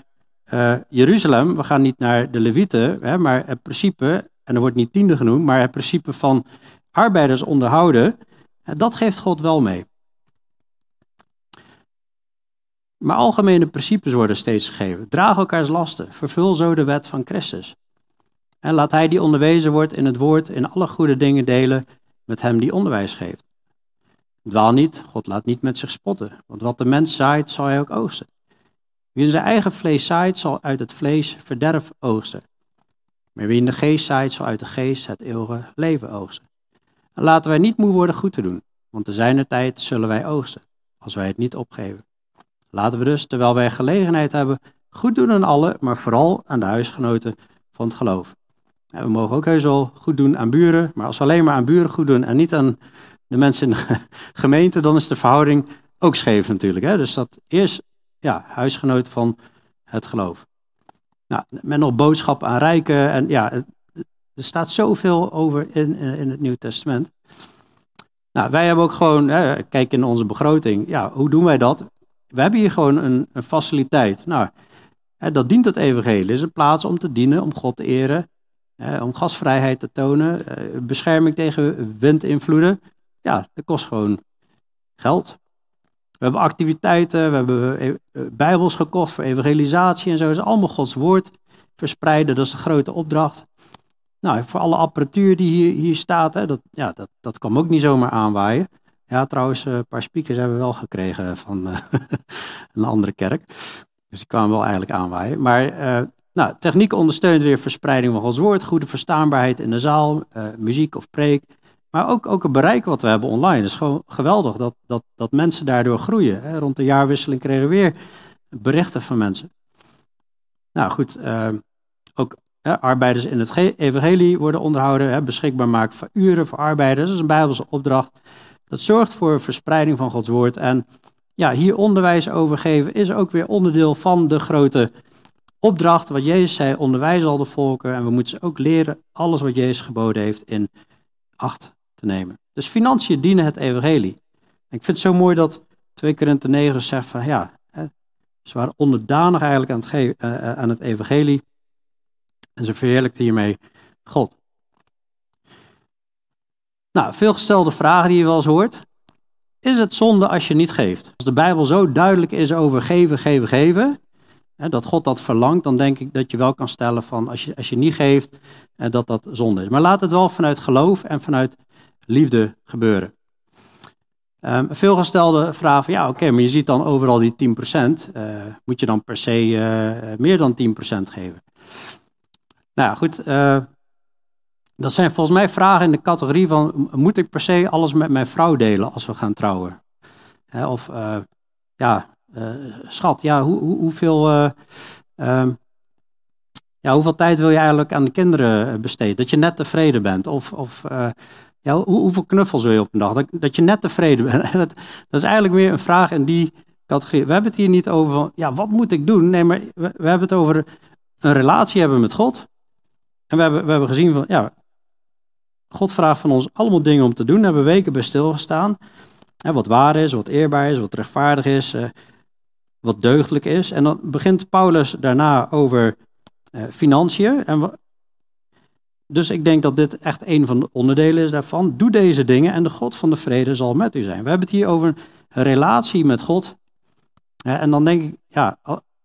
uh, Jeruzalem, we gaan niet naar de Levieten, hè, maar het principe, en er wordt niet tiende genoemd, maar het principe van arbeiders onderhouden, dat geeft God wel mee. Maar algemene principes worden steeds gegeven. Draag elkaars lasten, vervul zo de wet van Christus. En laat hij die onderwezen wordt in het woord in alle goede dingen delen met hem die onderwijs geeft. Dwaal niet, God laat niet met zich spotten, want wat de mens zaait, zal hij ook oogsten. Wie in zijn eigen vlees zaait, zal uit het vlees verderf oogsten. Maar wie in de geest zaait, zal uit de geest het eeuwige leven oogsten. En laten wij niet moe worden goed te doen, want te zijner tijd zullen wij oogsten, als wij het niet opgeven. Laten we dus, terwijl wij gelegenheid hebben, goed doen aan allen, maar vooral aan de huisgenoten van het geloof. We mogen ook heus wel goed doen aan buren, maar als we alleen maar aan buren goed doen en niet aan de mensen in de gemeente, dan is de verhouding ook scheef natuurlijk. Hè? Dus dat eerst ja, huisgenoot van het geloof. Nou, met nog boodschappen aan rijken. En ja, er staat zoveel over in, in het Nieuwe Testament. Nou, wij hebben ook gewoon, hè, kijk in onze begroting, ja, hoe doen wij dat? We hebben hier gewoon een, faciliteit. Nou, hè, dat dient het evangelie. Het is een plaats om te dienen, om God te eren, hè, om gasvrijheid te tonen, eh, bescherming tegen windinvloeden. Ja, dat kost gewoon geld. We hebben activiteiten, we hebben eh, bijbels gekocht voor evangelisatie en zo. Dat is allemaal Gods woord verspreiden, dat is de grote opdracht. Nou, voor alle apparatuur die hier, hier staat, hè, dat, ja, dat, dat kwam ook niet zomaar aanwaaien. Ja, trouwens, een paar speakers hebben we wel gekregen van uh, [laughs] een andere kerk. Dus die kwamen wel eigenlijk aanwaaien. Maar uh, nou, techniek ondersteunt weer verspreiding van Gods woord, goede verstaanbaarheid in de zaal, muziek of preek. Maar ook, ook het bereik wat we hebben online. Het is gewoon geweldig dat, dat, dat mensen daardoor groeien. Hè. Rond de jaarwisseling kregen we weer berichten van mensen. Nou goed, uh, ook arbeiders in het evangelie worden onderhouden. Hè, beschikbaar maken van uren voor arbeiders. Dat is een bijbelse opdracht. Dat zorgt voor verspreiding van Gods woord. En ja, hier onderwijs over geven is ook weer onderdeel van de grote opdracht. Wat Jezus zei, onderwijs al de volken. En we moeten ze ook leren alles wat Jezus geboden heeft in acht te nemen. Dus financiën dienen het evangelie. Ik vind het zo mooi dat 2 Korinthe 9 zegt van ja, ze waren onderdanig eigenlijk aan het, uh, aan het evangelie. En ze verheerlijkten hiermee God. Nou, veelgestelde vragen die je wel eens hoort. Is het zonde als je niet geeft? Als de Bijbel zo duidelijk is over geven, geven, geven, hè, dat God dat verlangt, dan denk ik dat je wel kan stellen van als je, als je niet geeft, hè, dat dat zonde is. Maar laat het wel vanuit geloof en vanuit liefde gebeuren. Um, veelgestelde vraag van ja, oké, maar je ziet dan overal die 10%. Uh, eh, moet je dan per se uh, meer dan 10% geven? Nou goed, uh, dat zijn volgens mij vragen in de categorie van moet ik per se alles met mijn vrouw delen als we gaan trouwen? Of ja, schat, ja, hoe, hoe, hoeveel, um, ja, hoeveel tijd wil je eigenlijk aan de kinderen besteden? Dat je net tevreden bent? Of, of ja, hoeveel knuffels wil je op een dag? Dat, dat je net tevreden bent. [laughs] Dat, is eigenlijk weer een vraag in die categorie. We hebben het hier niet over ja, wat moet ik doen? Nee, maar we, we hebben het over een relatie hebben met God. En we hebben, we hebben gezien van, ja, God vraagt van ons allemaal dingen om te doen. Daar hebben we weken bij stilgestaan. Wat waar is, wat eerbaar is, wat rechtvaardig is, eh, wat deugdelijk is. En dan begint Paulus daarna over eh, financiën. En dus ik denk dat dit echt een van de onderdelen is daarvan. Doe deze dingen en de God van de vrede zal met u zijn. We hebben het hier over een relatie met God. En dan denk ik, ja,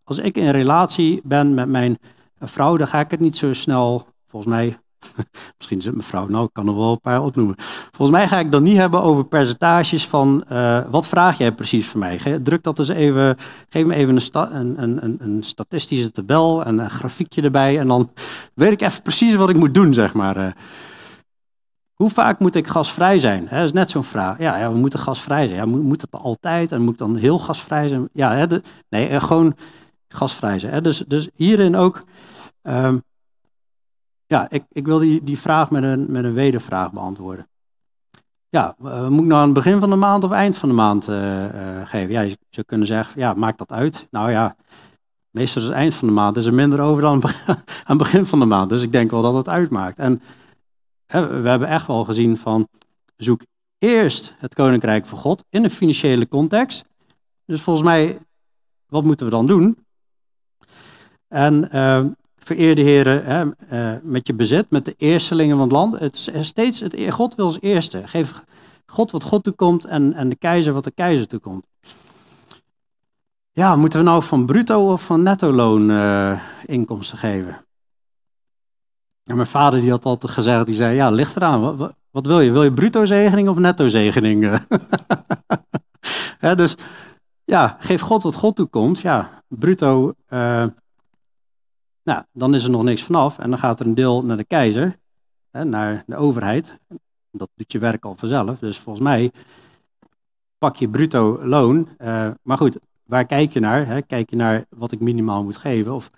als ik in relatie ben met mijn vrouw, dan ga ik het niet zo snel, volgens mij, [laughs] Misschien is het mevrouw, nou, ik kan er wel een paar opnoemen. Volgens mij ga ik dan niet hebben over percentages van uh, wat vraag jij precies van mij. Druk dat eens even, geef me even een, een, een, een, statistische tabel en een grafiekje erbij. En dan weet ik even precies wat ik moet doen, zeg maar. Uh, hoe vaak moet ik gasvrij zijn? Dat is net zo'n vraag. Ja, we moeten gasvrij zijn. Ja, moet, het altijd en moet dan heel gasvrij zijn? Ja, de, nee, eh, gewoon gasvrij zijn. Dus, dus hierin ook. Um, ja, ik, ik wil die, die vraag met een, met een wedervraag beantwoorden. Ja, uh, moet ik nou aan het begin van de maand of eind van de maand uh, uh, geven? Ja, je zou kunnen zeggen, ja, maakt dat uit? Nou ja, meestal is het eind van de maand, is er minder over dan aan het begin [laughs] van de maand. Dus ik denk wel dat het uitmaakt. En hè, we hebben echt wel gezien van, zoek eerst het koninkrijk van God in een financiële context. Dus volgens mij, wat moeten we dan doen? En vereerde heren, uh, met je bezit, met de eerstelingen van het land. Het is steeds, het, God wil als eerste. Geef God wat God toekomt en, en de keizer wat de keizer toekomt. Ja, moeten we nou van bruto of van netto loon uh, inkomsten geven? En mijn vader die had altijd gezegd, die zei, ja, ligt eraan. Wat, wil je? Wil je bruto zegening of netto zegening? [laughs] dus ja, geef God wat God toekomt. Ja, bruto nou, dan is er nog niks vanaf en dan gaat er een deel naar de keizer, hè, naar de overheid. Dat doet je werk al vanzelf. Dus volgens mij pak je bruto loon. Uh, maar goed, waar kijk je naar? Hè? Kijk je naar wat ik minimaal moet geven? Of...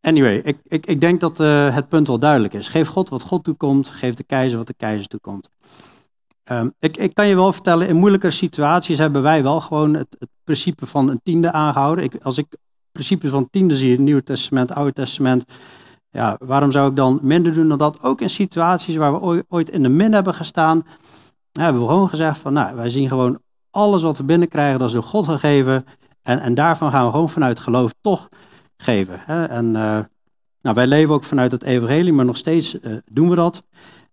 Anyway, ik, ik, ik denk dat uh, het punt wel duidelijk is. Geef God wat God toekomt, geef de keizer wat de keizer toekomt. Um, ik, ik, kan je wel vertellen, in moeilijke situaties hebben wij wel gewoon het, het principe van een tiende aangehouden. Ik, als ik principes van tiende zie je, het Nieuwe Testament, Oude Testament. Ja, waarom zou ik dan minder doen dan dat? Ook in situaties waar we ooit in de min hebben gestaan, hebben we gewoon gezegd van, nou, wij zien gewoon alles wat we binnenkrijgen, dat is door God gegeven. En, en daarvan gaan we gewoon vanuit geloof toch geven. Hè? En uh, nou, wij leven ook vanuit het evangelie, maar nog steeds uh, doen we dat.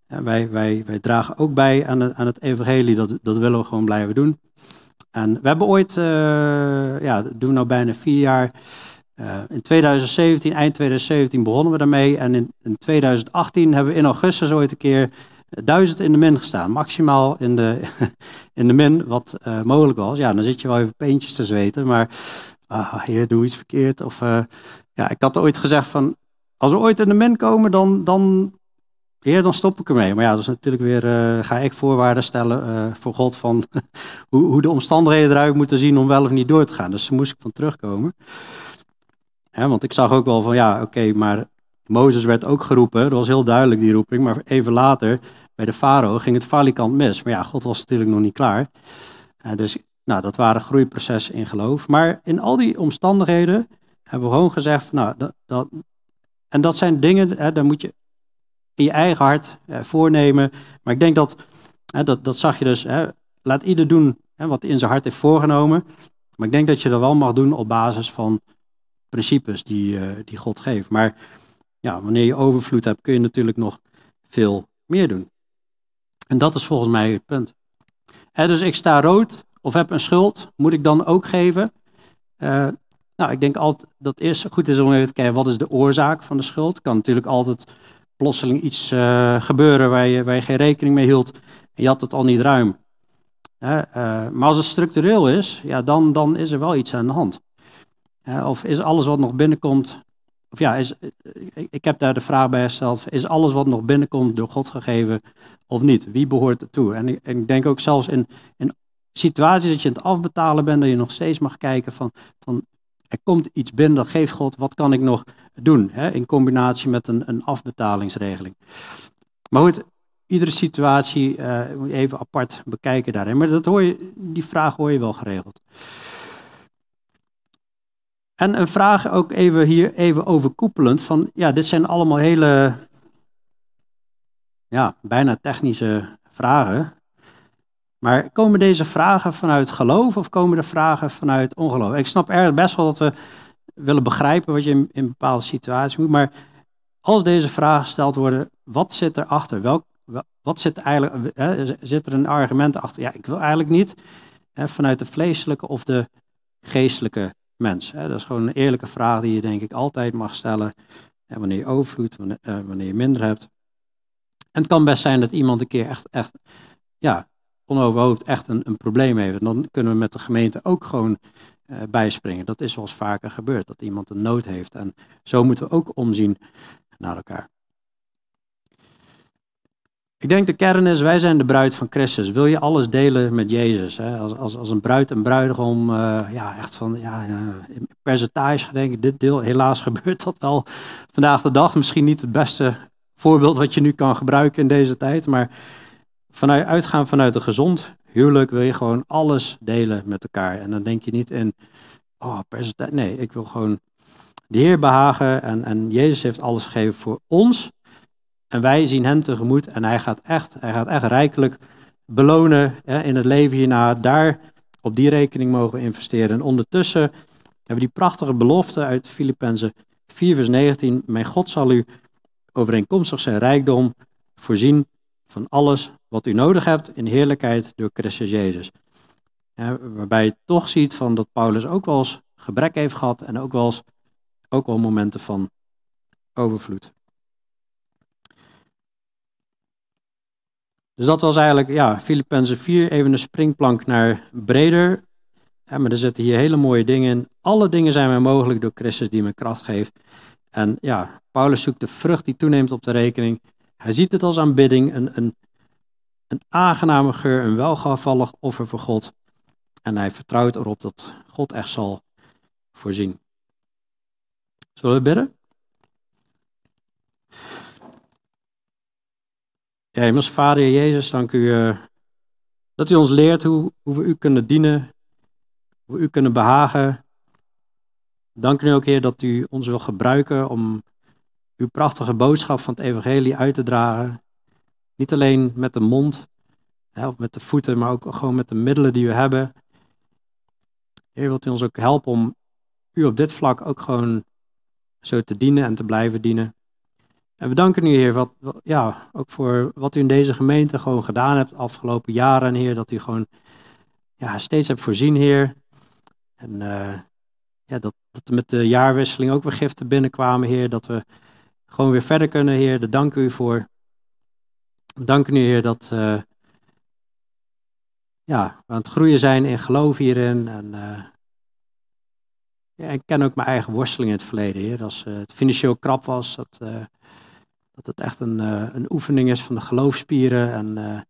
En wij, wij, wij dragen ook bij aan het, aan het evangelie, dat, dat willen we gewoon blijven doen. En we hebben ooit, uh, ja, doen nou bijna vier jaar. Uh, in 2017, eind 2017 begonnen we daarmee. En in, in, 2018 hebben we in augustus ooit een keer duizend in de min gestaan. Maximaal in de, [laughs] in de min, wat uh, mogelijk was. Ja, dan zit je wel even peentjes te zweten. Maar, ah, heer, doe iets verkeerd. Of, ja, ik had ooit gezegd van, als we ooit in de min komen, dan, dan Heer, dan stop ik ermee. Maar ja, dat is natuurlijk weer, uh, ga ik voorwaarden stellen uh, voor God van [laughs] hoe, hoe, de omstandigheden eruit moeten zien om wel of niet door te gaan. Dus daar moest ik van terugkomen. want ik zag ook wel van, ja, oké, maar Mozes werd ook geroepen. Dat was heel duidelijk, die roeping. Maar even later, bij de farao, ging het valikant mis. Maar ja, God was natuurlijk nog niet klaar. Uh, dus, nou, dat waren groeiprocessen in geloof. Maar in al die omstandigheden hebben we gewoon gezegd, nou, dat, dat en dat zijn dingen, hè, daar moet je in je eigen hart eh, voornemen. Maar ik denk dat, hè, dat, dat zag je dus, hè, laat ieder doen hè, wat in zijn hart heeft voorgenomen. Maar ik denk dat je dat wel mag doen op basis van principes die, uh, die God geeft. Maar ja, wanneer je overvloed hebt, kun je natuurlijk nog veel meer doen. En dat is volgens mij het punt. Hè, dus ik sta rood of heb een schuld, moet ik dan ook geven? Uh, nou, ik denk altijd dat eerst goed is om even te kijken wat is de oorzaak van de schuld. Kan natuurlijk altijd plotseling iets uh, gebeuren waar je, waar je geen rekening mee hield je had het al niet ruim. Uh, maar als het structureel is, ja, dan, dan is er wel iets aan de hand. of is alles wat nog binnenkomt, of ja, is, ik heb daar de vraag bij gesteld, is alles wat nog binnenkomt door God gegeven of niet? Wie behoort er toe? En ik, en ik denk ook zelfs in, in situaties dat je aan het afbetalen bent, dat je nog steeds mag kijken van, van er komt iets binnen, dat geeft God, wat kan ik nog doen? Hè, in combinatie met een, een afbetalingsregeling. Maar goed, iedere situatie uh, even apart bekijken daarin. Maar dat hoor je, die vraag hoor je wel geregeld. En een vraag ook even hier even overkoepelend van, ja, dit zijn allemaal hele, ja, bijna technische vragen. Maar komen deze vragen vanuit geloof of komen de vragen vanuit ongeloof? Ik snap erg best wel dat we willen begrijpen wat je in, bepaalde situaties moet, maar als deze vragen gesteld worden, wat zit erachter? Welk, wat zit eigenlijk, hè, zit er een argument achter? Ja, ik wil eigenlijk niet hè, vanuit de vleeselijke of de geestelijke mens. Hè. Dat is gewoon een eerlijke vraag die je denk ik altijd mag stellen hè, wanneer je overvloed, wanneer, uh, wanneer je minder hebt. En het kan best zijn dat iemand een keer echt, echt ja, onoverhoofd echt een, een probleem heeft. Dan kunnen we met de gemeente ook gewoon uh, bijspringen. Dat is wel vaker gebeurd, dat iemand een nood heeft. En zo moeten we ook omzien naar elkaar. Ik denk de kern is, wij zijn de bruid van Christus. Wil je alles delen met Jezus? Hè? Als, als, als een bruid en bruidegom, uh, ja, echt van, ja, in percentage denk ik, dit deel, helaas [laughs] gebeurt dat wel vandaag de dag. Misschien niet het beste voorbeeld wat je nu kan gebruiken in deze tijd, maar vanuit, uitgaan vanuit een gezond huwelijk wil je gewoon alles delen met elkaar. En dan denk je niet in, oh, percentage. Nee, ik wil gewoon de Heer behagen. En, en Jezus heeft alles gegeven voor ons. En wij zien hem tegemoet. En hij gaat echt, hij gaat echt rijkelijk belonen hè, in het leven hierna. Daar op die rekening mogen we investeren. En ondertussen hebben we die prachtige belofte uit Filippenzen 4 vers 19. Mijn God zal u overeenkomstig zijn rijkdom voorzien van alles wat u nodig hebt in heerlijkheid door Christus Jezus. waarbij je toch ziet van dat Paulus ook wel eens gebrek heeft gehad en ook wel eens ook wel momenten van overvloed. Dus dat was eigenlijk, ja, Filippenzen 4, even een springplank naar breder. Maar er zitten hier hele mooie dingen in. Alle dingen zijn mij mogelijk door Christus die me kracht geeft. En ja, Paulus zoekt de vrucht die toeneemt op de rekening. Hij ziet het als aanbidding, een, een, een aangename geur, een welgevallig offer voor God. En hij vertrouwt erop dat God echt zal voorzien. Zullen we bidden? Ja, hemels Vader Jezus, dank u uh, dat u ons leert hoe, hoe we u kunnen dienen, hoe we u kunnen behagen. Dank u ook, Heer, dat u ons wil gebruiken om uw prachtige boodschap van het evangelie uit te dragen. Niet alleen met de mond, hè, of met de voeten, maar ook gewoon met de middelen die we hebben. Heer, wilt u ons ook helpen om u op dit vlak ook gewoon zo te dienen en te blijven dienen. En we danken u, Heer, wat, ja, ook voor wat u in deze gemeente gewoon gedaan hebt de afgelopen jaren, Heer, dat u gewoon ja, steeds hebt voorzien, Heer. En uh, ja, dat, dat met de jaarwisseling ook weer giften binnenkwamen, Heer, dat we gewoon weer verder kunnen, Heer. Daar dank u voor. We danken u, Heer, dat uh, ja, we aan het groeien zijn in geloof hierin. En uh, ja, ik ken ook mijn eigen worsteling in het verleden, Heer. Als uh, het financieel krap was, dat, dat het echt een, een oefening is van de geloofspieren en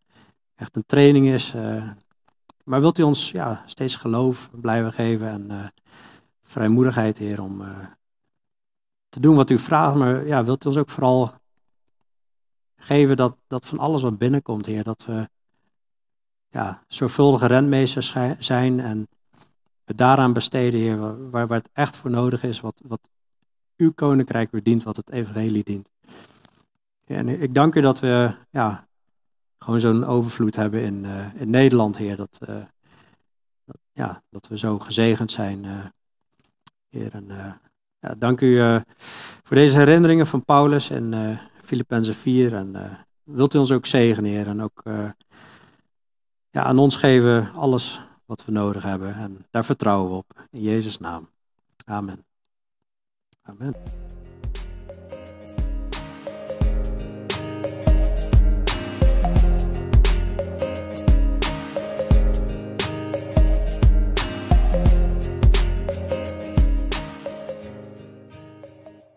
echt een training is. maar wilt u ons ja, steeds geloof blijven geven en vrijmoedigheid, Heer, om te doen wat u vraagt, maar ja, wilt u ons ook vooral geven dat, dat van alles wat binnenkomt, Heer, dat we ja, zorgvuldige rentmeesters zijn en het daaraan besteden, Heer, waar, waar het echt voor nodig is, wat, wat uw koninkrijk weer dient, wat het evangelie dient. En ik dank u dat we ja, gewoon zo'n overvloed hebben in, uh, in Nederland, Heer. Dat, uh, dat, ja, dat we zo gezegend zijn, uh, Heer. En, ja, dank u voor deze herinneringen van Paulus en Filippenzen 4. En wilt u ons ook zegenen, Heer. En ook ja, aan ons geven alles wat we nodig hebben. En daar vertrouwen we op. In Jezus' naam. Amen. Amen.